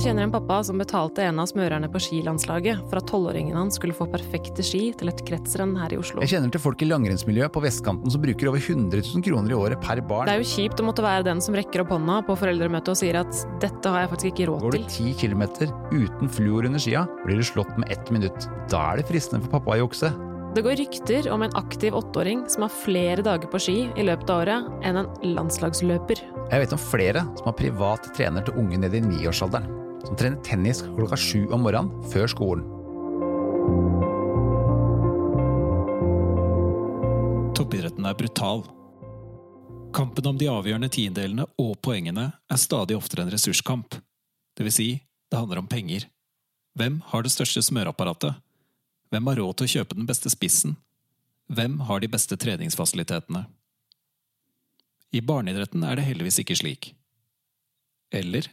Jeg kjenner en pappa som betalte en av smørerne på skilandslaget for at tolvåringen hans skulle få perfekte ski til et kretsrenn her i Oslo. Jeg kjenner til folk i langrennsmiljøet på vestkanten som bruker over 100 000 kroner i året per barn. Det er jo kjipt å måtte være den som rekker opp hånda på foreldremøtet og sier at dette har jeg faktisk ikke råd til. Går du ti kilometer uten fluor under skia, blir du slått med ett minutt. Da er det fristende for pappa å jukse. Det går rykter om en aktiv åtteåring som har flere dager på ski i løpet av året enn en landslagsløper. Jeg vet om flere som har privat trener til unge ned i niårsalderen. Som trener tennis klokka sju om morgenen før skolen. Toppidretten er brutal. Kampen om de avgjørende tiendelene og poengene er stadig oftere en ressurskamp. Det vil si, det handler om penger. Hvem har det største smøreapparatet? Hvem har råd til å kjøpe den beste spissen? Hvem har de beste treningsfasilitetene? I barneidretten er det heldigvis ikke slik. Eller?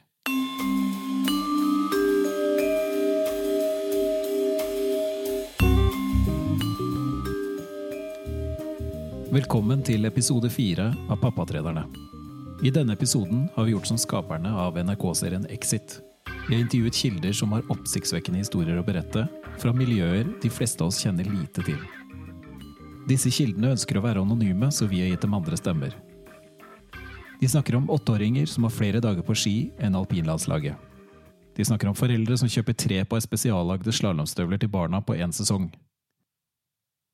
Velkommen til episode fire av Pappatrenerne. I denne episoden har vi gjort som skaperne av NRK-serien Exit. Vi har intervjuet kilder som har oppsiktsvekkende historier å berette, fra miljøer de fleste av oss kjenner lite til. Disse kildene ønsker å være anonyme, så vi har gitt dem andre stemmer. De snakker om åtteåringer som har flere dager på ski enn alpinlandslaget. De snakker om foreldre som kjøper tre på spesiallagde slalåmstøvler til barna på én sesong.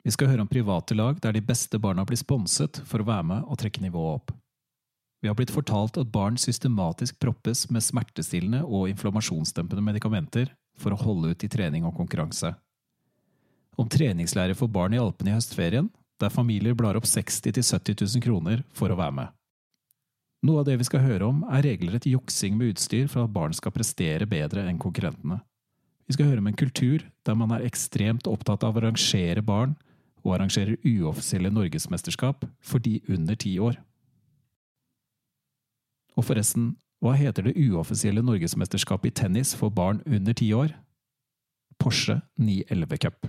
Vi skal høre om private lag der de beste barna blir sponset for å være med og trekke nivået opp. Vi har blitt fortalt at barn systematisk proppes med smertestillende og inflammasjonsdempende medikamenter for å holde ut i trening og konkurranse. Om treningslære for barn i Alpene i høstferien, der familier blar opp 60 000-70 000 kroner for å være med. Noe av det vi skal høre om, er regelrett juksing med utstyr for at barn skal prestere bedre enn konkurrentene. Vi skal høre om en kultur der man er ekstremt opptatt av å rangere barn, og arrangerer uoffisielle norgesmesterskap for de under ti år. Og forresten, hva heter det uoffisielle norgesmesterskapet i tennis for barn under ti år? Porsche 911 Cup.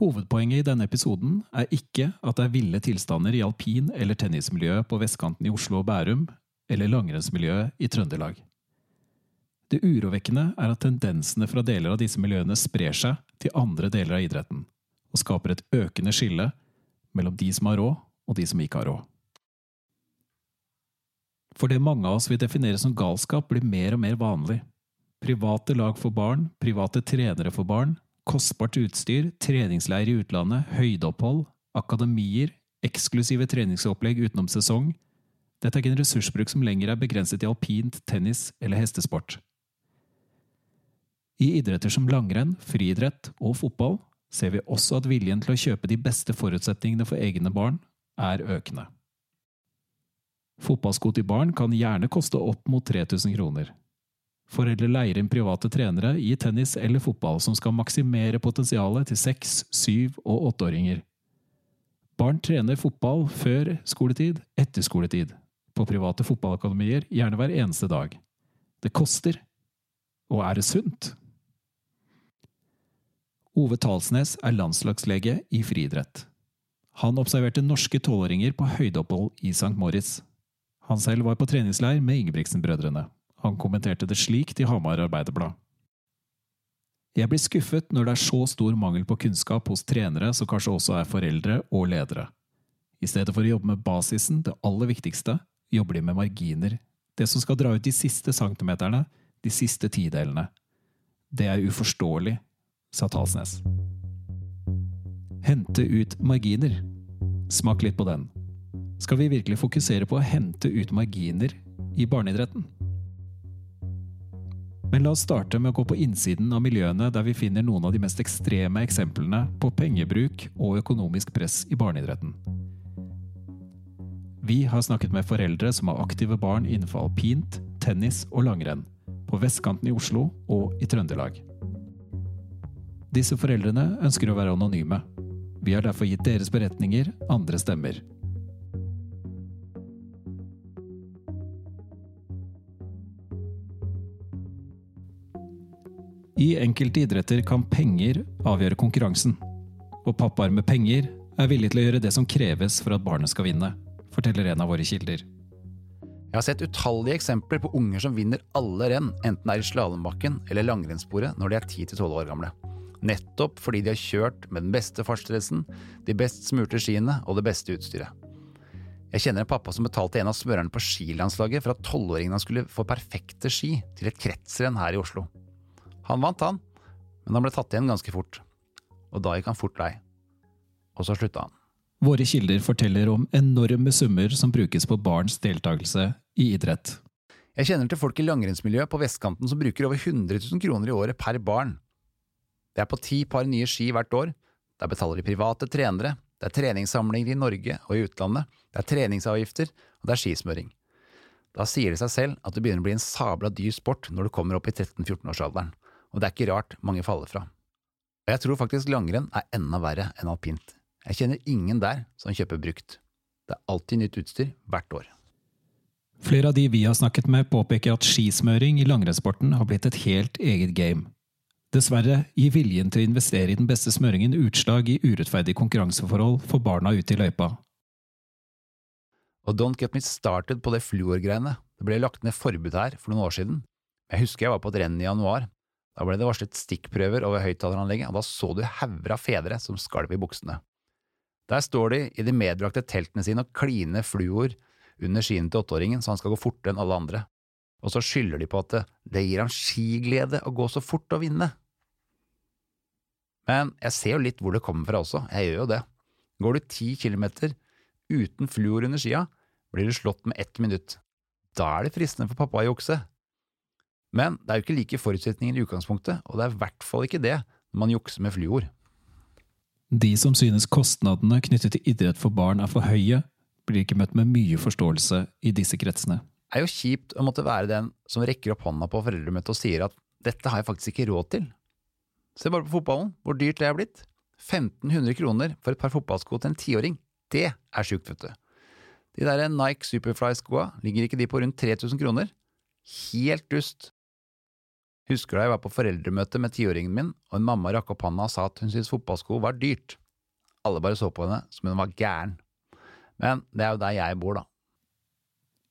Hovedpoenget i denne episoden er ikke at det er ville tilstander i alpin- eller tennismiljøet på vestkanten i Oslo og Bærum, eller langrennsmiljøet i Trøndelag. Det urovekkende er at tendensene fra deler av disse miljøene sprer seg til andre deler av idretten, og skaper et økende skille mellom de som har råd, og de som ikke har råd. For det mange av oss vil definere som galskap, blir mer og mer vanlig. Private lag for barn, private trenere for barn, kostbart utstyr, treningsleir i utlandet, høydeopphold, akademier, eksklusive treningsopplegg utenom sesong. Dette er ikke en ressursbruk som lenger er begrenset til alpint, tennis eller hestesport. I idretter som langrenn, friidrett og fotball ser vi også at viljen til å kjøpe de beste forutsetningene for egne barn er økende. Fotballsko til barn kan gjerne koste opp mot 3000 kroner. Foreldre leier inn private trenere i tennis eller fotball som skal maksimere potensialet til seks-, syv- og åtteåringer. Barn trener fotball før skoletid, etter skoletid, på private fotballakademier gjerne hver eneste dag. Det koster. Og er det sunt? Ove Talsnes er landslagslege i friidrett. Han observerte norske tolvåringer på høydeopphold i St. Moritz. Han selv var på treningsleir med Ingebrigtsen-brødrene. Han kommenterte det slik til Hamar Arbeiderblad. Jeg blir skuffet når det er så stor mangel på kunnskap hos trenere som kanskje også er foreldre og ledere. I stedet for å jobbe med basisen, det aller viktigste, jobber de med marginer. Det som skal dra ut de siste centimeterne, de siste tidelene. Det er uforståelig, sa Talsnes. Hente ut marginer. Smak litt på den. Skal vi virkelig fokusere på å hente ut marginer i barneidretten? Men la oss starte med å gå på innsiden av miljøene der vi finner noen av de mest ekstreme eksemplene på pengebruk og økonomisk press i barneidretten. Vi har snakket med foreldre som har aktive barn innenfor alpint, tennis og langrenn, på vestkanten i Oslo og i Trøndelag. Disse foreldrene ønsker å være anonyme. Vi har derfor gitt deres beretninger andre stemmer. I enkelte idretter kan penger avgjøre konkurransen. Og pappaer med penger er villig til å gjøre det som kreves for at barnet skal vinne, forteller en av våre kilder. Jeg har sett utallige eksempler på unger som vinner alle renn, enten det er i slalåmbakken eller langrennssporet når de er 10-12 år gamle. Nettopp fordi de har kjørt med den beste fartsdressen, de best smurte skiene og det beste utstyret. Jeg kjenner en pappa som betalte en av smørerne på skilandslaget for at tolvåringene skulle få perfekte ski til et kretsrenn her i Oslo. Han vant, han, men han ble tatt igjen ganske fort. Og da gikk han fort lei. Og så slutta han. Våre kilder forteller om enorme summer som brukes på barns deltakelse i idrett. Jeg kjenner til folk i langrennsmiljøet på vestkanten som bruker over 100 000 kroner i året per barn. Det er på ti par nye ski hvert år, der betaler de private trenere, det er treningssamlinger i Norge og i utlandet, det er treningsavgifter, og det er skismøring. Da sier det seg selv at det begynner å bli en sabla dyr sport når du kommer opp i 13–14-årsalderen, og det er ikke rart mange faller fra. Og jeg tror faktisk langrenn er enda verre enn alpint. Jeg kjenner ingen der som kjøper brukt. Det er alltid nytt utstyr hvert år. Flere av de vi har snakket med, påpeker at skismøring i langrennssporten har blitt et helt eget game. Dessverre gir viljen til å investere i den beste smøringen utslag i urettferdig konkurranseforhold for barna ute i løypa. Og don't get me started på det fluorgreiene. Det ble lagt ned forbud her for noen år siden. Jeg husker jeg var på et renn i januar. Da ble det varslet stikkprøver over høyttaleranlegget, og da så du hauger av fedre som skalv i buksene. Der står de i de medbrakte teltene sine og kliner fluor under skiene til åtteåringen så han skal gå fortere enn alle andre, og så skylder de på at det gir ham skiglede å gå så fort og vinne. Men jeg ser jo litt hvor det kommer fra også, jeg gjør jo det. Går du ti kilometer uten fluor under skia, blir du slått med ett minutt. Da er det fristende for pappa å jukse. Men det er jo ikke like forutsetninger i utgangspunktet, og det er i hvert fall ikke det når man jukser med fluor. De som synes kostnadene knyttet til idrett for barn er for høye, blir ikke møtt med mye forståelse i disse kretsene. Det er jo kjipt å måtte være den som rekker opp hånda på foreldremøtet og sier at dette har jeg faktisk ikke råd til. Se bare på fotballen, hvor dyrt det er blitt. 1500 kroner for et par fotballsko til en tiåring, det er sjukt, vet du. De der Nike Superfly-skoa, ligger ikke de på rundt 3000 kroner? Helt dust. Husker da jeg var på foreldremøte med tiåringen min, og en mamma rakk opp handa og sa at hun syntes fotballsko var dyrt. Alle bare så på henne som hun var gæren. Men det er jo der jeg bor, da.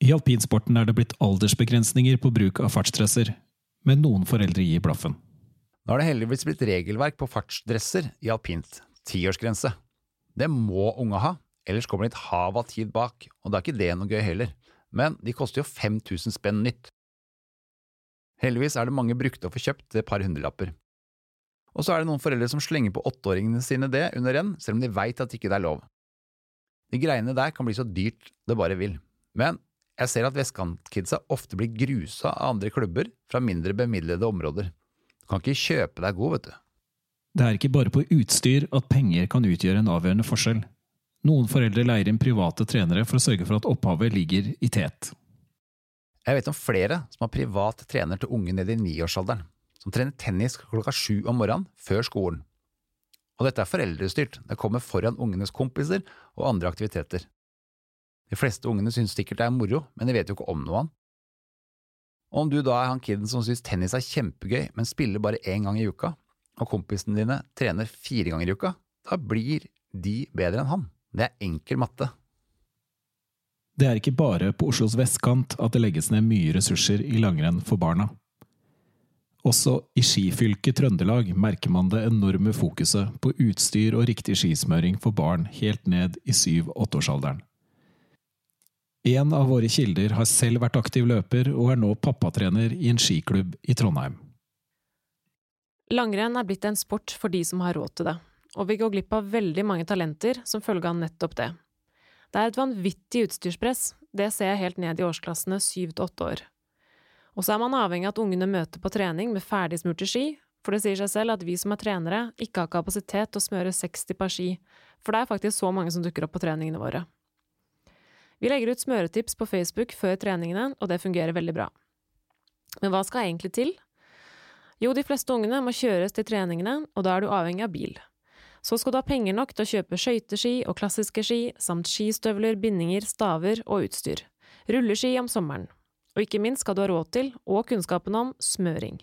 I alpinsporten er det blitt aldersbegrensninger på bruk av fartsdresser, men noen foreldre gir blaffen. Nå har det heldigvis blitt regelverk på fartsdresser i alpint. Tiårsgrense. Det må unge ha, ellers kommer det et hav av tid bak, og da er ikke det noe gøy heller. Men de koster jo 5000 spenn nytt. Heldigvis er det mange brukte å få kjøpt et par hundrelapper. Og så er det noen foreldre som slenger på åtteåringene sine det under renn, selv om de veit at ikke det er lov. De greiene der kan bli så dyrt det bare vil. Men jeg ser at vestkantkidsa ofte blir grusa av andre klubber fra mindre bemidlede områder. Kan ikke kjøpe deg god, vet du. Det er ikke bare på utstyr at penger kan utgjøre en avgjørende forskjell. Noen foreldre leier inn private trenere for å sørge for at opphavet ligger i tet. Jeg vet om flere som har privat trener til unge ned i niårsalderen, som trener tennis klokka sju om morgenen før skolen. Og dette er foreldrestyrt, det kommer foran ungenes kompiser og andre aktiviteter. De fleste ungene synes sikkert det er moro, men de vet jo ikke om noe annet. Og om du da er han kiden som synes tennis er kjempegøy, men spiller bare én gang i uka, og kompisene dine trener fire ganger i uka, da blir de bedre enn han. Det er enkel matte. Det er ikke bare på Oslos vestkant at det legges ned mye ressurser i langrenn for barna. Også i skifylket Trøndelag merker man det enorme fokuset på utstyr og riktig skismøring for barn helt ned i syv-åtteårsalderen. En av våre kilder har selv vært aktiv løper og er nå pappatrener i en skiklubb i Trondheim. Langrenn er blitt en sport for de som har råd til det, og vi går glipp av veldig mange talenter som følge av nettopp det. Det er et vanvittig utstyrspress, det ser jeg helt ned i årsklassene syv til åtte år. Og så er man avhengig av at ungene møter på trening med ferdig smurte ski, for det sier seg selv at vi som er trenere, ikke har kapasitet til å smøre 60 par ski, for det er faktisk så mange som dukker opp på treningene våre. Vi legger ut smøretips på Facebook før treningene, og det fungerer veldig bra. Men hva skal egentlig til? Jo, de fleste ungene må kjøres til treningene, og da er du avhengig av bil. Så skal du ha penger nok til å kjøpe skøyteski og klassiske ski, samt skistøvler, bindinger, staver og utstyr. Rulleski om sommeren. Og ikke minst skal du ha råd til, og kunnskapen om, smøring.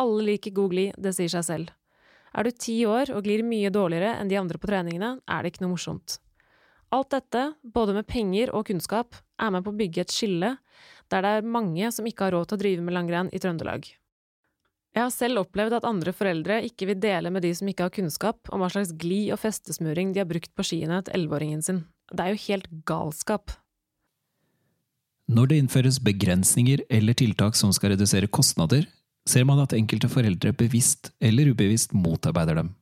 Alle liker god glid, det sier seg selv. Er du ti år og glir mye dårligere enn de andre på treningene, er det ikke noe morsomt. Alt dette, både med penger og kunnskap, er med på å bygge et skille der det er mange som ikke har råd til å drive med langrenn i Trøndelag. Jeg har selv opplevd at andre foreldre ikke vil dele med de som ikke har kunnskap om hva slags glid og festesmuring de har brukt på skiene til elleveåringen sin. Det er jo helt galskap. Når det innføres begrensninger eller tiltak som skal redusere kostnader, ser man at enkelte foreldre bevisst eller ubevisst motarbeider dem.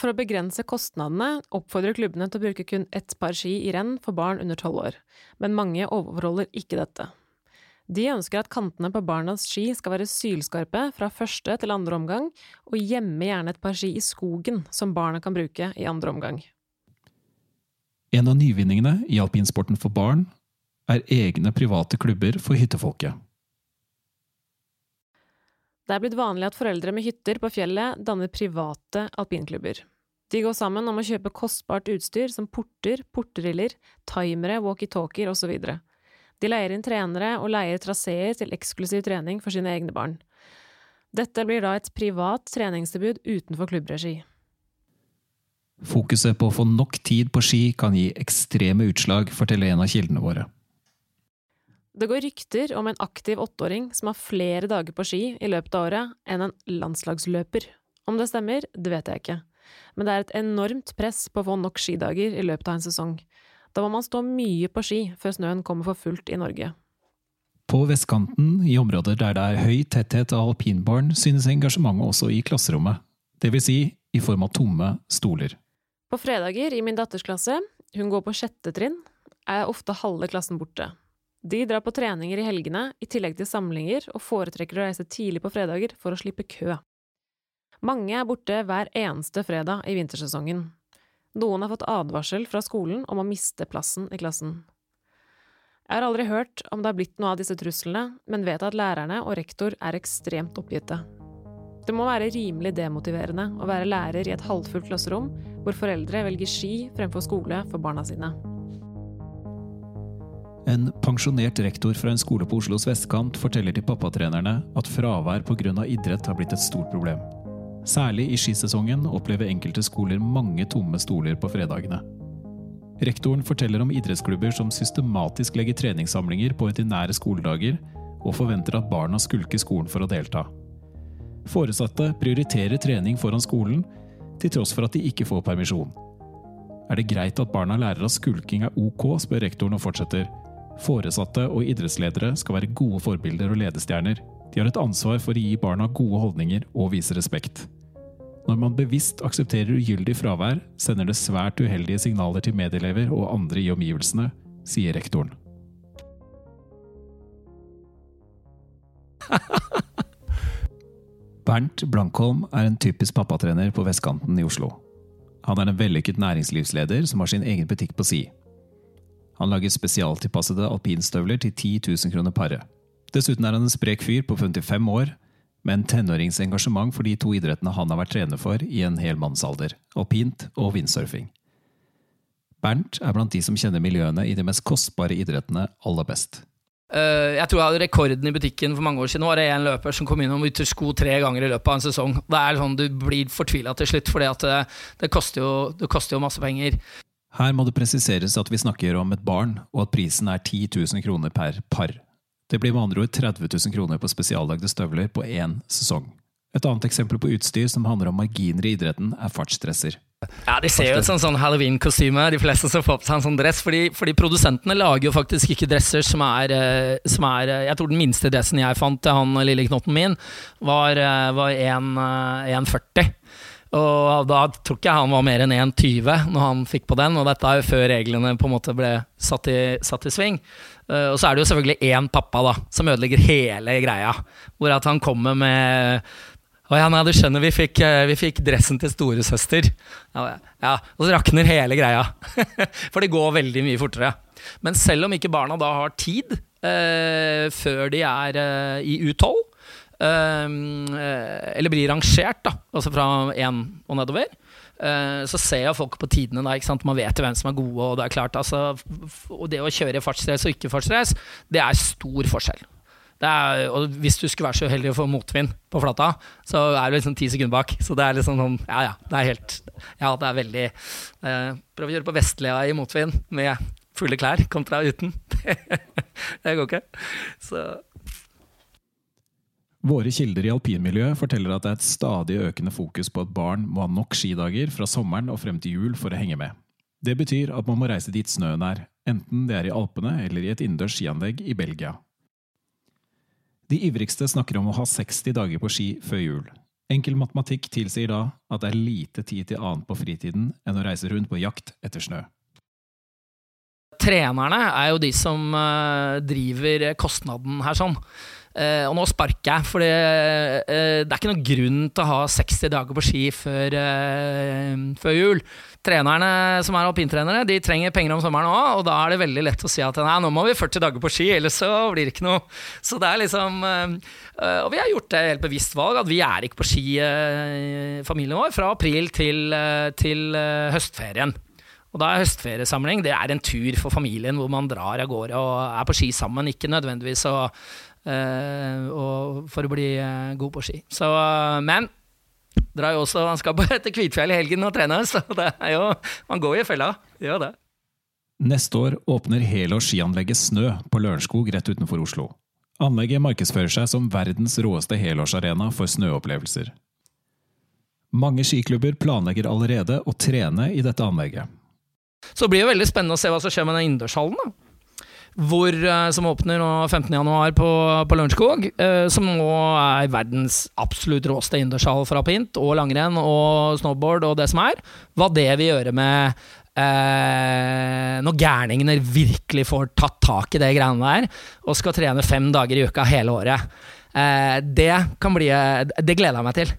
For å begrense kostnadene oppfordrer klubbene til å bruke kun ett par ski i renn for barn under tolv år, men mange overholder ikke dette. De ønsker at kantene på barnas ski skal være sylskarpe fra første til andre omgang, og gjemme gjerne et par ski i skogen som barna kan bruke i andre omgang. En av nyvinningene i alpinsporten for barn er egne private klubber for hyttefolket. Det er blitt vanlig at foreldre med hytter på fjellet danner private alpinklubber. De går sammen om å kjøpe kostbart utstyr som porter, porteriller, timere, walkietalkier osv. De leier inn trenere og leier traseer til eksklusiv trening for sine egne barn. Dette blir da et privat treningstilbud utenfor klubbregi. Fokuset på å få nok tid på ski kan gi ekstreme utslag, forteller en av kildene våre. Det går rykter om en aktiv åtteåring som har flere dager på ski i løpet av året enn en landslagsløper. Om det stemmer, det vet jeg ikke men det er et enormt press på å få nok skidager i løpet av en sesong. Da må man stå mye på ski før snøen kommer for fullt i Norge. På vestkanten, i områder der det er høy tetthet av alpinbarn, synes engasjementet også i klasserommet, det vil si i form av tomme stoler. På fredager i min datters klasse, hun går på sjette trinn, er ofte halve klassen borte. De drar på treninger i helgene i tillegg til samlinger, og foretrekker å reise tidlig på fredager for å slippe kø. Mange er borte hver eneste fredag i vintersesongen. Noen har fått advarsel fra skolen om å miste plassen i klassen. Jeg har aldri hørt om det har blitt noe av disse truslene, men vet at lærerne og rektor er ekstremt oppgitte. Det må være rimelig demotiverende å være lærer i et halvfullt klasserom hvor foreldre velger ski fremfor skole for barna sine. En pensjonert rektor fra en skole på Oslos vestkant forteller til pappatrenerne at fravær pga. idrett har blitt et stort problem. Særlig i skisesongen opplever enkelte skoler mange tomme stoler på fredagene. Rektoren forteller om idrettsklubber som systematisk legger treningssamlinger på ordinære skoledager, og forventer at barna skulker skolen for å delta. Foresatte prioriterer trening foran skolen, til tross for at de ikke får permisjon. Er det greit at barna lærer at skulking er ok, spør rektoren og fortsetter. Foresatte og idrettsledere skal være gode forbilder og ledestjerner. De har et ansvar for å gi barna gode holdninger og vise respekt. Når man bevisst aksepterer ugyldig fravær, sender det svært uheldige signaler til medelever og andre i omgivelsene, sier rektoren. Bernt Blankholm er en typisk pappatrener på vestkanten i Oslo. Han er en vellykket næringslivsleder som har sin egen butikk på si. Han lager spesialtilpassede alpinstøvler til 10 000 kroner paret. Dessuten er han en sprek fyr på 55 år, med en tenåringsengasjement for de to idrettene han har vært trener for i en hel mannsalder, alpint og windsurfing. Bernt er blant de som kjenner miljøene i de mest kostbare idrettene aller best. Uh, jeg tror jeg hadde rekorden i butikken for mange år siden. Nå var det en løper som kom inn og bytter sko tre ganger i løpet av en sesong. Det er sånn Du blir fortvila til slutt, for det, det, det koster jo masse penger. Her må det presiseres at vi snakker om et barn, og at prisen er 10 000 kroner per par. Det blir med andre ord 30 000 kroner på spesiallagde støvler på én sesong. Et annet eksempel på utstyr som handler om marginer i idretten, er fartsdresser. Ja, De ser jo ut som sånn halloween-kostyme, de fleste som får på seg en sånn dress. Fordi, fordi, produsentene lager jo faktisk ikke dresser som er, eh, som er, eh, Jeg tror den minste dressen jeg fant til han lille knotten min, var, eh, var 1,40. Og da tror ikke jeg han var mer enn 1,20 når han fikk på den, og dette er jo før reglene på en måte ble satt i, satt i sving. Uh, og så er det jo selvfølgelig én pappa da, som ødelegger hele greia. Hvor at han kommer med å ja, nei, du skjønner, vi fikk, uh, vi fikk dressen til storesøster. Ja, ja, og så rakner hele greia. For det går veldig mye fortere. Men selv om ikke barna da har tid uh, før de er i U12, Ehm, eh, eller blir rangert, da, altså fra én og nedover. Uh, så ser jeg folk på tidene. Da, Man vet jo hvem som er gode. Og det er klart altså, og det å kjøre fartsrace og ikke fartsrace, det er stor forskjell. er, og hvis du skulle være så uheldig å få motvind på flata, så er du liksom ti sekunder bak. Så det er liksom sånn Ja, ja. Det er helt Ja, det er veldig eh, Prøv å kjøre på Vestlea i motvind med fulle klær kontra uten. det går ikke. Så Våre kilder i alpinmiljøet forteller at det er et stadig økende fokus på at barn må ha nok skidager fra sommeren og frem til jul for å henge med. Det betyr at man må reise dit snøen er, enten det er i Alpene eller i et innendørs skianlegg i Belgia. De ivrigste snakker om å ha 60 dager på ski før jul. Enkel matematikk tilsier da at det er lite tid til annet på fritiden enn å reise rundt på jakt etter snø. trenerne er jo de som eh, driver kostnaden her sånn. Eh, og nå sparker jeg, for det, eh, det er ikke noen grunn til å ha 60 dager på ski før, uh, før jul. Trenerne som er alpintrenere, de trenger penger om sommeren òg, og da er det veldig lett å si at nei, nå må vi 40 dager på ski, ellers så blir det ikke noe. Så det er liksom Og vi har gjort det helt bevisst valg, at vi er ikke på ski, familien vår, fra april til, til høstferien. Og da er høstferiesamling det er en tur for familien hvor man drar av gårde og er på ski sammen, ikke nødvendigvis å, og for å bli eh, god på ski. Så, eh, men drar jo også, han skal bare til Kvitfjell i helgen og trene, så det er jo, man går jo i fella. Gjør det. Neste år åpner helårs skianlegget Snø på Lørenskog rett utenfor Oslo. Anlegget markedsfører seg som verdens råeste helårsarena for snøopplevelser. Mange skiklubber planlegger allerede å trene i dette anlegget. Så det blir jo veldig spennende å se hva som skjer med den innendørshallen. Hvor, eh, som åpner nå 15.1 på, på Lørenskog. eh, Som nå er verdens absolutt råeste innendørshall for alpint og langrenn og snowboard og det som er. Hva det vil gjøre med eh, når gærningene virkelig får tatt tak i det greiene der og skal trene fem dager i uka hele året. Eh, det kan bli Det gleder jeg meg til.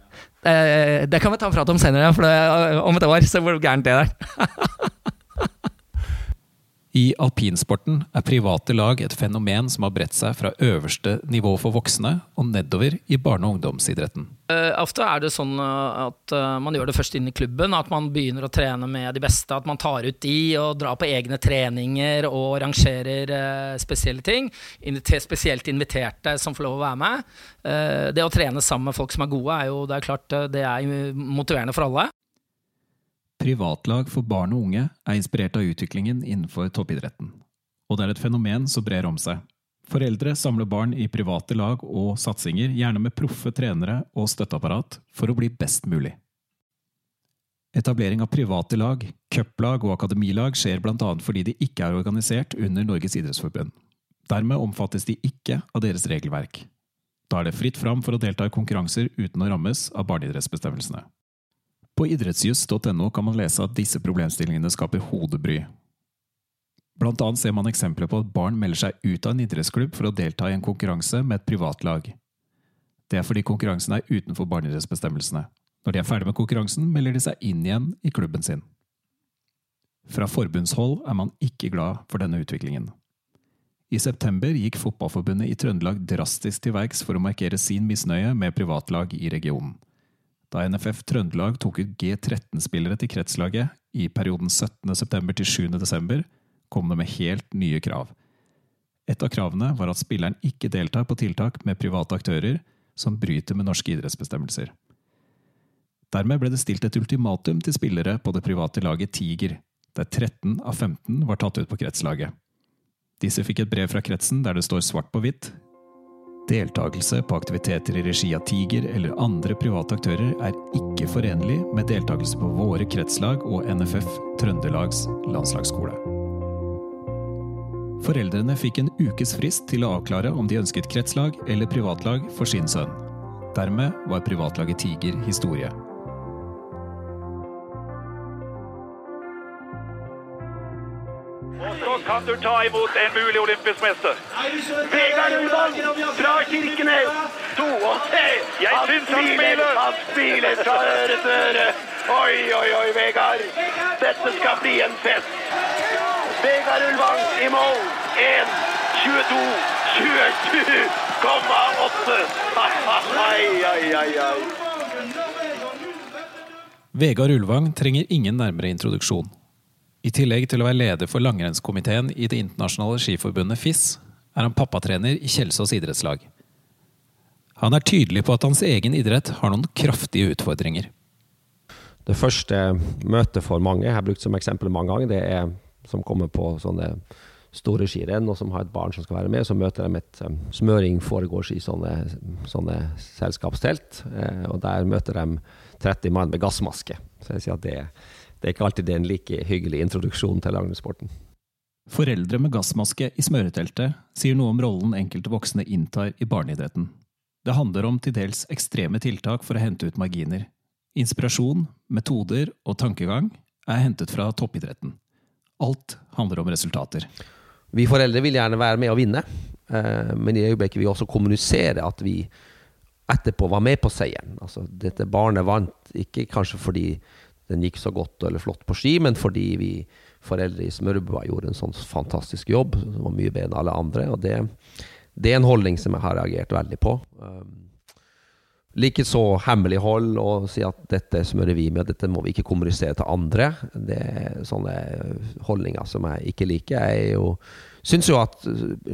Eh, det kan vi ta en prat om senere, for det, om et år. Se hvor gærent det er. I alpinsporten er private lag et fenomen som har bredt seg fra øverste nivå for voksne og nedover i barne- og ungdomsidretten. Uh, ofte er det sånn uh, at uh, man gjør det først inn i klubben, at man begynner å trene med de beste. At man tar ut de og drar på egne treninger og rangerer spesielle ting. Spesielt inviterte som får lov å være med. det å trene sammen med folk som er gode, er jo det er klart det er motiverende for alle. Privatlag for barn og unge er inspirert av utviklingen innenfor toppidretten. Og det er et fenomen som brer om seg. Foreldre samler barn i private lag og satsinger, gjerne med proffe trenere og støtteapparat, for å bli best mulig. Etablering av private lag, cuplag og akademilag skjer annet fordi de ikke er organisert under Norges idrettsforbund. Dermed omfattes de ikke av deres regelverk. Da er det fritt fram for å delta i konkurranser uten å rammes av barneidrettsbestemmelsene. På idrettsjust.no kan man lese at disse problemstillingene skaper hodebry. Blant annet ser man eksempler på at barn melder seg ut av en idrettsklubb for å delta i en konkurranse med et privatlag. Det er fordi konkurransen er utenfor barneidrettsbestemmelsene. Når de er ferdig med konkurransen, melder de seg inn igjen i klubben sin. Fra forbundshold er man ikke glad for denne utviklingen. I september gikk Fotballforbundet i Trøndelag drastisk til verks for å markere sin misnøye med privatlag i regionen. Da NFF Trøndelag tok ut G13-spillere til kretslaget i perioden 17.9. til 7.12., kom det med helt nye krav. Et av kravene var at spilleren ikke deltar på tiltak med private aktører som bryter med norske idrettsbestemmelser. Dermed ble det stilt et ultimatum til spillere på det private laget Tiger, der 13 av 15 var tatt ut på kretslaget. Disse fikk et brev fra kretsen der det står svart på hvitt Deltakelse på aktiviteter i regi av Tiger eller andre private aktører er ikke forenlig med deltakelse på våre kretslag og NFF Trøndelags landslagsskole. Foreldrene fikk en ukes frist til å avklare om de ønsket kretslag eller privatlag for sin sønn. Dermed var privatlaget Tiger historie. Kan du ta imot en mulig olympisk mester. Vegard Ulvang fra Kirkenes. To og tre. Jeg syns han smiler. Han smiler fra øre til øre. Oi, oi, oi, Vegard. Dette skal bli en fest. Vegard Ulvang i mål. 1, 22, 27,8. Ai, ai, ai, ai. Vegard Ulvang trenger ingen nærmere introduksjon. I tillegg til å være leder for langrennskomiteen i Det internasjonale skiforbundet FIS, er han pappatrener i Kjelsås idrettslag. Han er tydelig på at hans egen idrett har noen kraftige utfordringer. Det første møtet for mange, jeg har brukt som eksempel mange ganger, det er som kommer på sånne store skirenn, og som har et barn som skal være med. Så møter de et um, smøring foregårs i sånne, sånne selskapstelt. Eh, og der møter de 30 mann med gassmaske. Så jeg sier at det, det er ikke alltid en like hyggelig introduksjon til langrennssporten. Foreldre med gassmaske i smøreteltet sier noe om rollen enkelte voksne inntar i barneidretten. Det handler om til dels ekstreme tiltak for å hente ut marginer. Inspirasjon, metoder og tankegang er hentet fra toppidretten. Alt handler om resultater. Vi foreldre vil gjerne være med og vinne, eh, men i øyeblikket vil vi også kommunisere at vi etterpå var med på seieren. Altså, dette barnet vant ikke kanskje fordi den gikk så godt eller flott på ski, men fordi vi foreldre i Smørbua gjorde en sånn fantastisk jobb som var mye bedre enn alle andre. og det, det er en holdning som jeg har reagert veldig på. Um, Likeså hemmelighold og si at dette smører vi med, dette må vi ikke kommunisere til andre. Det er sånne holdninger som jeg ikke liker. Jeg jo, syns jo at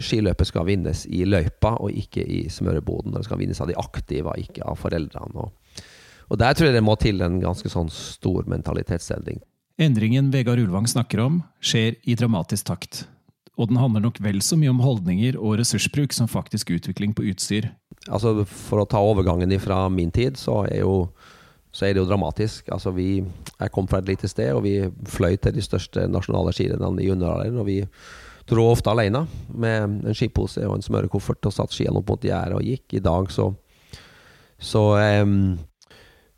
skiløpet skal vinnes i løypa og ikke i smøreboden. Det skal vinnes av de aktive, ikke av foreldrene. Og, og der tror jeg det må til en ganske sånn stor mentalitetsendring. Endringen Vegard Ulvang snakker om, skjer i dramatisk takt. Og den handler nok vel så mye om holdninger og ressursbruk som faktisk utvikling på utstyr. Altså For å ta overgangen fra min tid, så er, jo, så er det jo dramatisk. Altså vi, Jeg kom fra et lite sted, og vi fløy til de største nasjonale skirennene i junioralderen. Og vi dro ofte alene med en skipose og en smørekoffert og satt skiene opp mot gjerdet og gikk. I dag så, så um,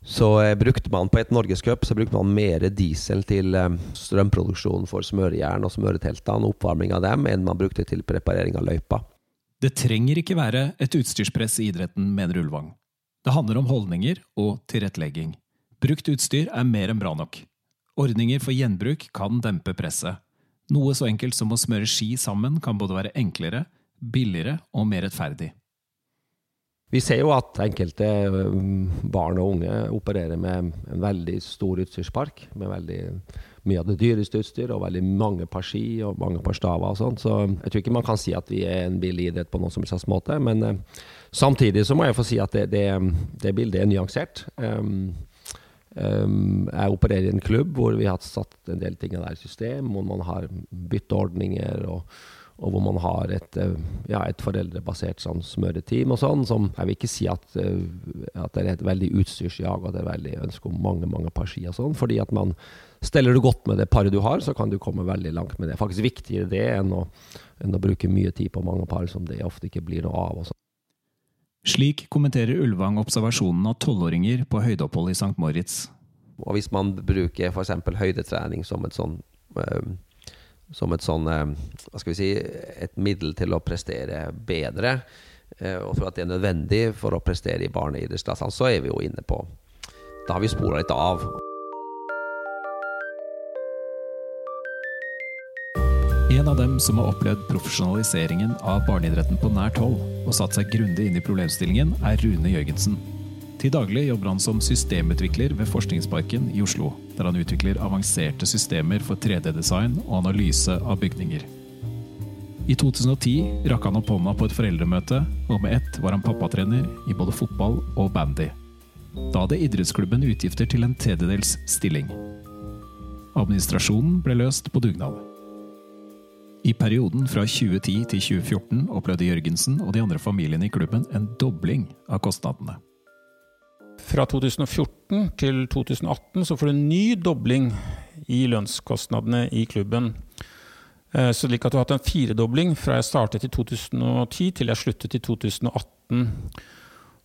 så eh, brukte man på et norgescup så brukte man mer diesel til eh, strømproduksjon for smørejern og smøreteltene og oppvarming av dem, enn man brukte til preparering av løypa. Det trenger ikke være et utstyrspress i idretten, mener Ulvang. Det handler om holdninger og tilrettelegging. Brukt utstyr er mer enn bra nok. Ordninger for gjenbruk kan dempe presset. Noe så enkelt som å smøre ski sammen kan både være enklere, billigere og mer rettferdig. Vi ser jo at enkelte um, barn og unge opererer med en veldig stor utstyrspark. Med veldig mye av det dyreste utstyr og veldig mange par ski og mange par staver og sånn. Så jeg tror ikke man kan si at vi er en billig idrett på noen som helst måte. Men uh, samtidig så må jeg få si at det, det, det bildet er nyansert. Um, um, jeg opererer i en klubb hvor vi har satt en del ting der i system, hvor man har bytteordninger og og hvor man har et, eh, ja, et foreldrebasert sånn smøreteam og sånn, som jeg vil ikke si at, eh, at det er et veldig utstyrsjag og det er veldig ønske om mange mange par ski og sånn, fordi at man Steller du godt med det paret du har, så kan du komme veldig langt med det. Faktisk viktigere det enn å, enn å bruke mye tid på mange par som det ofte ikke blir noe av. Også. Slik kommenterer Ulvang observasjonen av tolvåringer på høydeopphold i St. Moritz. Og Hvis man bruker f.eks. høydetrening som et sånn øh, som et sånn eh, Hva skal vi si Et middel til å prestere bedre. Eh, og for at det er nødvendig for å prestere i barneidrettsklassene, så er vi jo inne på Da har vi spora litt av. En av dem som har opplevd profesjonaliseringen av barneidretten på nært hold og satt seg grundig inn i problemstillingen, er Rune Jørgensen. Til daglig jobber han som systemutvikler ved Forskningsparken i Oslo, der han utvikler avanserte systemer for 3D-design og analyse av bygninger. I 2010 rakk han opp hånda på et foreldremøte, og med ett var han pappatrener i både fotball og bandy. Da hadde idrettsklubben utgifter til en tredjedels stilling. Administrasjonen ble løst på dugnad. I perioden fra 2010 til 2014 opplevde Jørgensen og de andre familiene i klubben en dobling av kostnadene. Fra 2014 til 2018 så får du en ny dobling i lønnskostnadene i klubben. Eh, så slik at du har hatt en firedobling fra jeg startet i 2010 til jeg sluttet i 2018.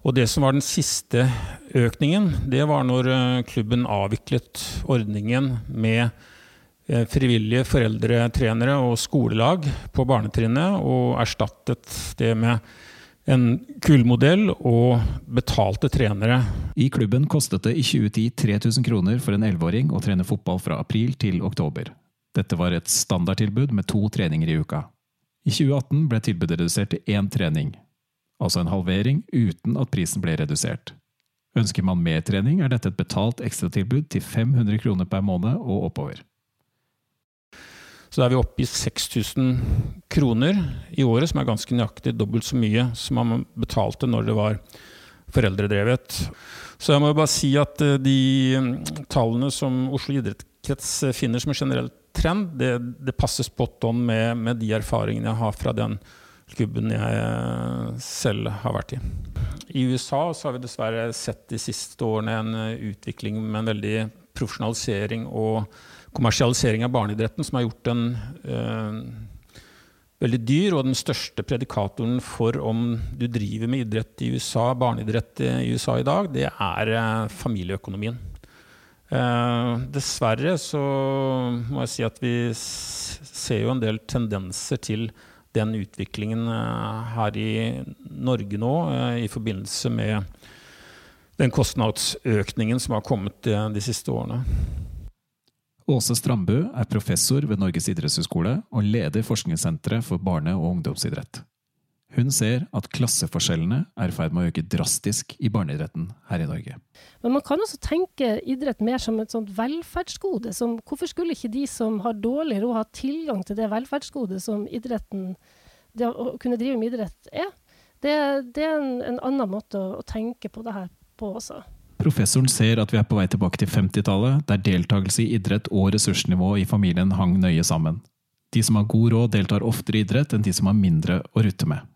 Og det som var den siste økningen, det var når eh, klubben avviklet ordningen med frivillige frivillige foreldretrenere og skolelag på barnetrinnet, og erstattet det med en kul modell og betalte trenere. I klubben kostet det i 2010 3000 kroner for en 11-åring å trene fotball fra april til oktober. Dette var et standardtilbud med to treninger i uka. I 2018 ble tilbudet redusert til én trening, altså en halvering uten at prisen ble redusert. Ønsker man mer trening, er dette et betalt ekstratilbud til 500 kroner per måned og oppover. Så da er vi oppe i 6000 kroner i året, som er ganske nøyaktig dobbelt så mye som man betalte når det var foreldredrevet. Så jeg må bare si at eh, de mm, tallene som Oslo idrettskrets finner som en generell trend, det, det passer spot on med, med, de erfaringene jeg har fra den klubben jeg eh, selv har vært i. I USA har vi dessverre sett de siste årene en eh, utvikling med en veldig profesjonalisering og kommersialisering av barneidretten som har gjort den eh, veldig dyr. Og den største predikatoren for om du driver med idrett i USA, barneidrett i USA i dag, det er eh, familieøkonomien. Eh, dessverre så må jeg si at vi ser jo en del tendenser til den utviklingen eh, her i Norge nå, eh, i forbindelse med den kostnadsøkningen som har kommet de, de siste årene. Åse Strandbø er professor ved Norges idrettshøgskole og leder forskningssenteret for barne- og ungdomsidrett. Hun ser at klasseforskjellene er i ferd med å øke drastisk i barneidretten her i Norge. Men man kan også tenke idrett mer som et sånt velferdsgode. Som, hvorfor skulle ikke de som har dårlig råd, ha tilgang til det velferdsgodet som idretten, det å kunne drive med idrett er? Det, det er en, en, annen måte å, å tenke på det her på også. Professoren ser at vi er på vei tilbake til 50-tallet, der deltakelse i idrett og ressursnivå i familien hang nøye sammen. De som har god råd, deltar oftere i idrett enn de som har mindre å rutte med.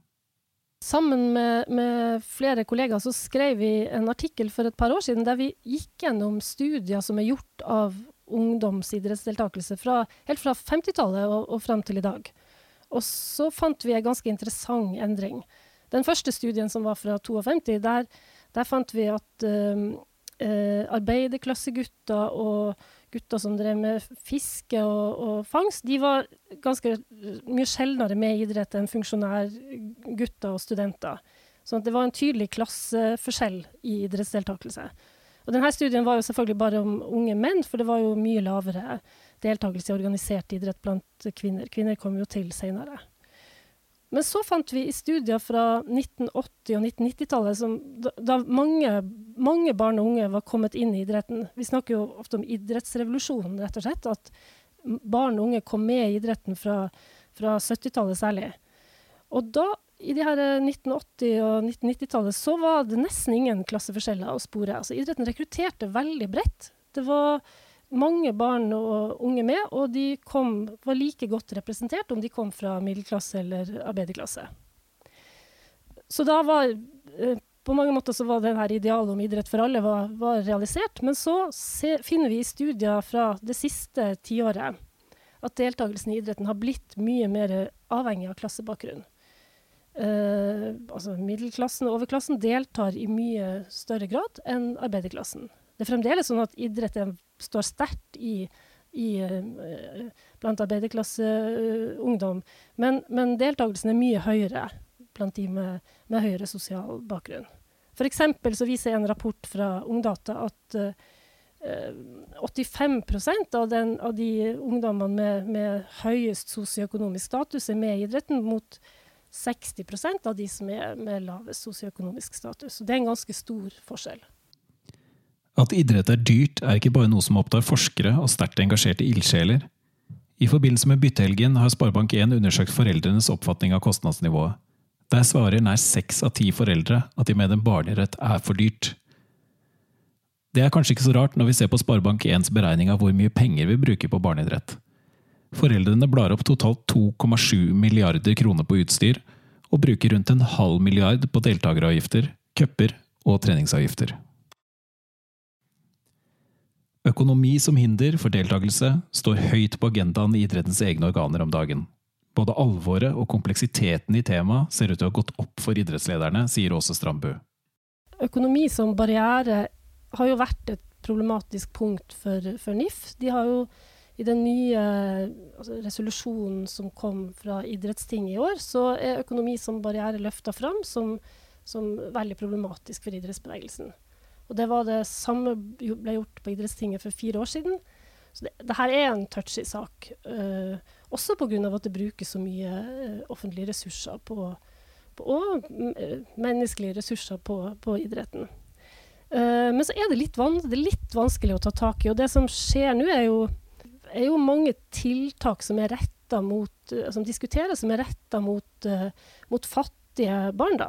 Sammen med, med, flere kollegaer så skrev vi en artikkel for et par år siden der vi gikk gjennom studier som er gjort av ungdomsidrettsdeltakelse fra, helt fra 50-tallet og, og fram til i dag. Og så fant vi en ganske interessant endring. Den første studien, som var fra 52, der der fant vi at eh, uh, arbeiderklassegutter og gutter som drev med fiske og, og, fangst, de var ganske mye sjeldnere med idrett enn funksjonærgutter og studenter. Så det var en tydelig klasseforskjell i idrettsdeltakelse. Og denne studien var jo selvfølgelig bare om unge menn, for det var jo mye lavere deltakelse i organisert idrett blant kvinner. Kvinner kom jo til seinere. Men så fant vi i studier fra 1980- og 1990-tallet, da, da mange, mange, barn og unge var kommet inn i idretten Vi snakker jo ofte om idrettsrevolusjonen, rett og slett. At barn og unge kom med i idretten fra, fra 70-tallet særlig. Og da, i de her 1980- og 1990-tallet, så var det nesten ingen klasseforskjeller å spore. Altså, idretten rekrutterte veldig bredt. Det var mange barn og unge med, og de kom, var like godt representert om de kom fra middelklasse eller arbeiderklasse. Så da var eh, På mange måter så var denne idealet om idrett for alle var, var realisert. Men så se, finner vi i studier fra det siste tiåret at deltakelsen i idretten har blitt mye mer avhengig av klassebakgrunn. Uh, altså middelklassen og overklassen deltar i mye større grad enn arbeiderklassen. Det er fremdeles sånn at idrett står sterkt i, i, eh, blant arbeiderklasseungdom. Men, men deltakelsen er mye høyere blant de med, med høyere sosial bakgrunn. F.eks. så viser en rapport fra Ungdata at uh, eh, 85 av, den, av, de ungdommene med, med høyest sosioøkonomisk status er med i idretten, mot 60% av de som er med lavest sosioøkonomisk status. Så det er en ganske stor forskjell. At idrett er dyrt, er ikke bare noe som opptar forskere og sterkt engasjerte ildsjeler. I forbindelse med byttehelgen har Sparebank1 undersøkt foreldrenes oppfatning av kostnadsnivået. Der svarer nær seks av ti foreldre at de mener barnerett er for dyrt. Det er kanskje ikke så rart når vi ser på Sparebank1s beregning av hvor mye penger vi bruker på barneidrett. Foreldrene blar opp totalt 2,7 milliarder kroner på utstyr, og bruker rundt en halv milliard på deltakeravgifter, cuper og treningsavgifter. Økonomi som hinder for deltakelse står høyt på agendaen i idrettens egne organer om dagen. Både alvoret og kompleksiteten i temaet ser ut til å ha gått opp for idrettslederne, sier Åse Strandbu. Økonomi som barriere har jo vært et problematisk punkt for, for NIF. De har jo i den nye altså resolusjonen som kom fra idrettstinget i år, så er økonomi som barriere løfta fram som, som veldig problematisk for idrettsbevegelsen. Og det var det samme ble gjort på idrettstinget for fire år siden. Så det, det her er en touchy sak. Uh, også pga. at det brukes så mye uh, offentlige ressurser på, på, og uh, menneskelige ressurser på, på idretten. Uh, men så er det, litt det er litt vanskelig å ta tak i. Og det som skjer nå, er jo er jo mange tiltak som er retta mot Som diskuteres som er retta mot, mot, fattige barn, da.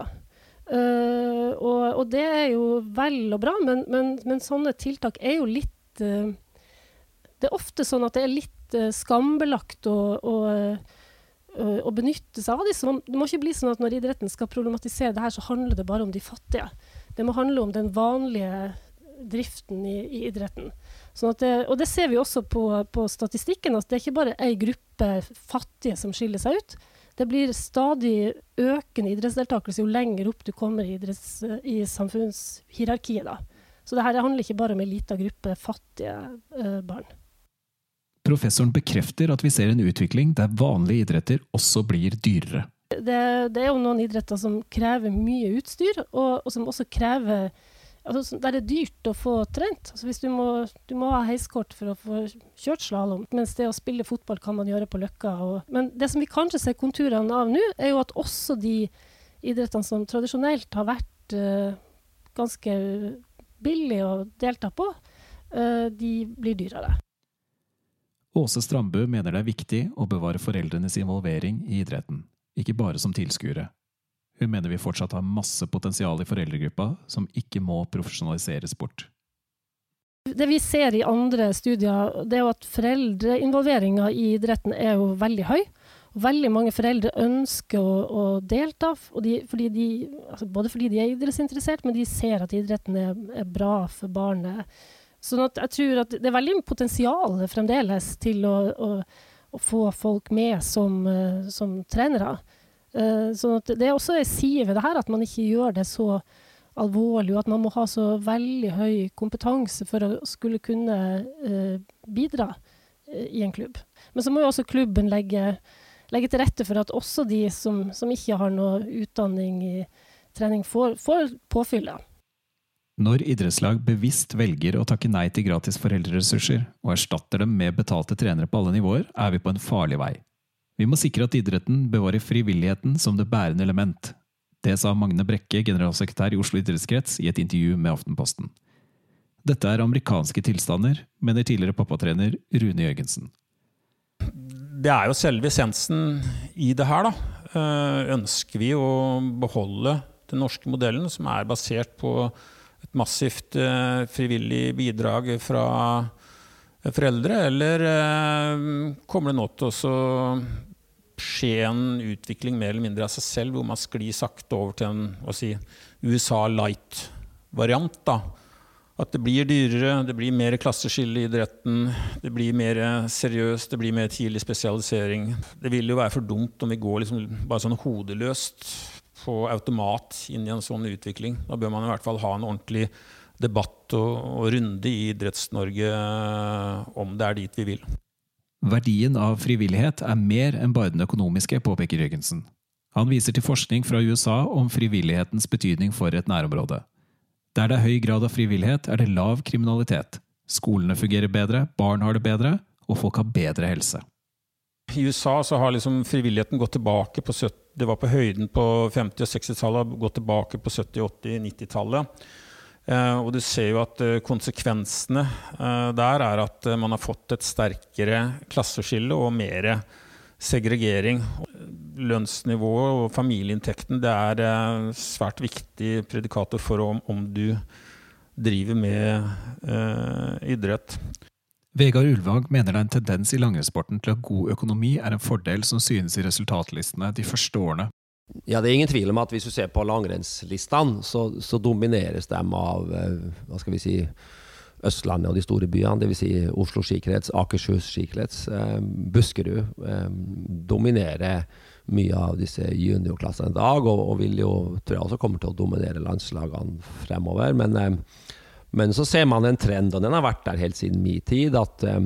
Uh, og, og, det er jo vel og bra, men, men, men sånne tiltak er jo litt uh, Det er ofte sånn at det er litt uh, skambelagt å, å, å, benytte seg av disse. Det må ikke bli sånn at når idretten skal problematisere det her, så handler det bare om de fattige. Det må handle om den vanlige driften i, i idretten. Sånn det, og det ser vi også på, på statistikken, at det er ikke bare ei gruppe fattige som skiller seg ut. Det blir stadig økende idrettsdeltakelse jo lenger opp du kommer i, idretts, i samfunnshierarkiet. Da. Så det her handler ikke bare om ei lita gruppe fattige uh, barn. Professoren bekrefter at vi ser en utvikling der vanlige idretter også blir dyrere. Det, det er jo noen idretter som krever mye utstyr, og, og som også krever altså, det er dyrt å få trent. Altså, du må, du må ha heiskort for å få kjørt slalåm, mens det å spille fotball kan man gjøre på Løkka. Og, men det som vi kanskje ser konturene av nå, er jo at også de idrettene som tradisjonelt har vært uh, ganske billige å delta på, uh, de blir dyrere. Åse Strandbø mener det er viktig å bevare foreldrenes involvering i idretten, ikke bare som tilskuere. Hun mener vi fortsatt har masse potensial i foreldregruppa som ikke må profesjonaliseres bort. Det vi ser i andre studier, det er jo at foreldreinvolveringa i idretten er jo veldig høy. Veldig mange foreldre ønsker å, å delta, de, fordi de, altså både fordi de er idrettsinteressert, men de ser at idretten er, er bra for barnet. Sånn jeg tror at det er veldig potensial fremdeles til å, å, å få folk med som, eh, som trenere. Uh, sånn det er også en side ved det her at man ikke gjør det så alvorlig, og at man må ha så veldig høy kompetanse for å skulle kunne uh, bidra uh, i en klubb. Men så må jo også klubben legge, legge til rette for at også de som, som ikke har noe utdanning i trening, får, får påfyll. Når idrettslag bevisst velger å takke nei til gratis foreldreressurser og erstatter dem med betalte trenere på alle nivåer, er vi på en farlig vei. Vi må sikre at idretten bevarer frivilligheten som det bærende element. Det sa Magne Brekke, generalsekretær i Oslo idrettskrets, i et intervju med Aftenposten. Dette er amerikanske tilstander, mener tidligere pappatrener Rune Jørgensen. Det er jo selve essensen i det her, da. Eh, ønsker vi å beholde den norske modellen, som er basert på et massivt eh, frivillig bidrag fra foreldre, eller eh, kommer det nå til å skje en utvikling mer eller mindre av seg selv, hvor man sklir sakte over til en si, USA light-variant. At det blir dyrere, det blir mer klasseskille i idretten, det blir mer seriøst, det blir mer tidlig spesialisering. Det vil jo være for dumt om vi går liksom bare sånn hodeløst på automat inn i en sånn utvikling. Da bør man i hvert fall ha en ordentlig debatt og, og runde i Idretts-Norge om det er dit vi vil. Verdien av frivillighet er mer enn bare den økonomiske, påpeker Jørgensen. Han viser til forskning fra USA om frivillighetens betydning for et nærområde. Der det er høy grad av frivillighet, er det lav kriminalitet. Skolene fungerer bedre, barn har det bedre, og folk har bedre helse. I USA så har liksom frivilligheten gått tilbake på 70, Det var på høyden på 50- og 60-tallet, gått tilbake på 70-, 80-, 90-tallet. Eh, og du ser jo at eh, konsekvensene eh, der er at man har fått et sterkere klasseskille og mer segregering. Lønnsnivået og familieinntekten det er svært viktig predikator for om, om du driver med eh, idrett. Vegard Ulvang mener det er en tendens i langrennssporten til at god økonomi er en fordel som synes i resultatlistene de første årene. Ja, det er ingen tvil om at hvis du ser på langrennslistene, så, så, domineres de av eh, hva skal vi si, Østlandet og de store byene. Dvs. Si Oslo skikrets, Akershus skikrets, eh, Buskerud eh, dominerer mye av disse juniorklassene i dag, og, og, vil jo, tror jeg også kommer til å dominere landslagene fremover. Men, eh, men, så ser man en trend, og den har vært der helt siden min tid, at eh,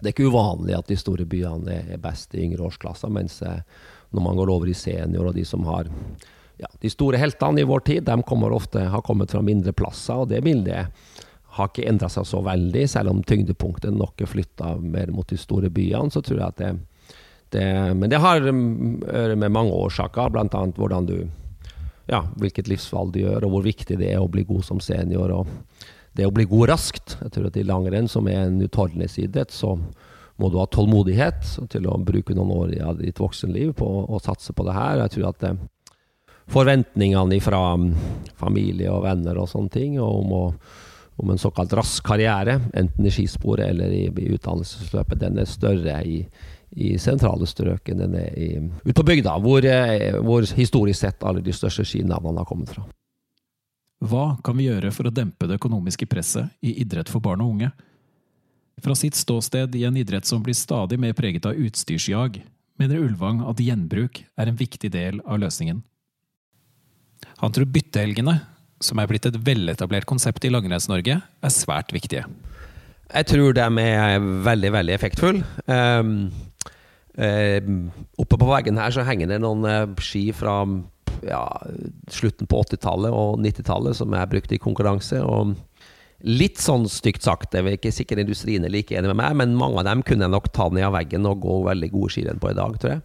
det er ikke uvanlig at de store byene er best i yngre årsklasser, mens eh, når man går over i senior, og de som har ja, De store heltene i vår tid de kommer ofte, har kommet fra mindre plasser, og det bildet har ikke endra seg så veldig. Selv om tyngdepunktet nok er flytta mer mot de store byene, så tror jeg at det, det Men det har med mange årsaker, bl.a. hvordan du ja, hvilket livsvalg du gjør, og hvor viktig det er å bli god som senior. og det å bli god raskt. Jeg tror at I langrenn, som er en utholdenhetsidrett, så må du ha tålmodighet til å bruke noen år av ditt voksenliv på å satse på det her. Jeg tror at det, forventningene fra familie og venner og sånne ting om, å, om en såkalt rask karriere, enten i skisporet eller i, i utdannelsesløpet, den er større i, i sentrale strøk enn den er i, ut på bygda, hvor, hvor historisk sett alle de største skinavnene har kommet fra. Hva kan vi gjøre for å dempe det økonomiske presset i idrett for barn og unge? Fra sitt ståsted i en idrett som blir stadig mer preget av utstyrsjag, mener Ulvang at gjenbruk er en viktig del av løsningen. Han tror byttehelgene, som er blitt et veletablert konsept i Langrenns-Norge, er svært viktige. Jeg tror de er veldig, veldig effektfulle. Um, um, oppe på veggen her så henger det noen uh, ski fra ja, slutten på 80-tallet og 90-tallet som jeg brukte i konkurranse. og Litt sånn stygt sagt, det er ikke sikkert industrien er like enig med meg, men mange av dem kunne jeg nok ta ned av veggen og gå veldig gode skirenn på i dag, tror jeg.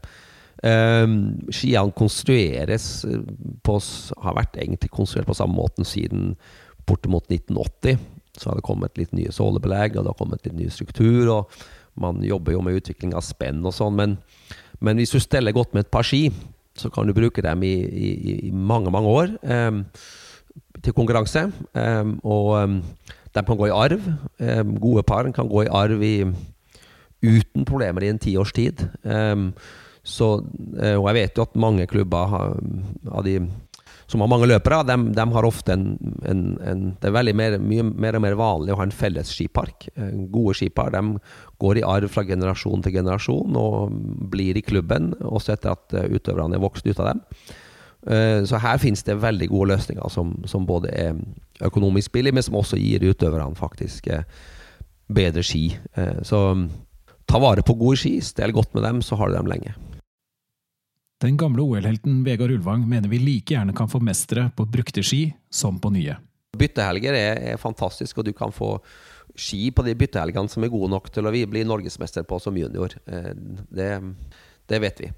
Um, skiene konstrueres eh, på, har vært egentlig konstruert på samme måten siden bortimot 1980. Så har det kommet litt nye sålebelegg, og det har kommet litt ny struktur. og Man jobber jo med utvikling av spenn og sånn, men, men hvis du steller godt med et par ski, så kan du bruke dem i, i, i mange, mange år um, til konkurranse. Um, og um, de kan gå i arv. gode par kan gå i arv i, uten problemer i en tiårs tid. så, uh, og jeg vet jo at mange klubber har, av de som har mange løpere, de, de har ofte en, en, en, Det er mer, mye mer og mer vanlig å ha en felles skipark. Eh, gode skipar de går i arv fra generasjon til generasjon og blir i klubben, også etter at eh, utøverne er vokst ut av dem. Eh, så her finnes det veldig gode løsninger som, som både er økonomisk billig, men som også gir utøverne faktisk bedre ski. Så ta vare på gode ski, stel godt med dem, så har du dem lenge. Den gamle OL-helten Vegard Ulvang mener vi like gjerne kan få mestere på brukte ski som på nye. Byttehelger er, er fantastisk, og du kan få ski på de byttehelgene som er gode nok til å bli norgesmester på som junior. Eh, det, det vet vi.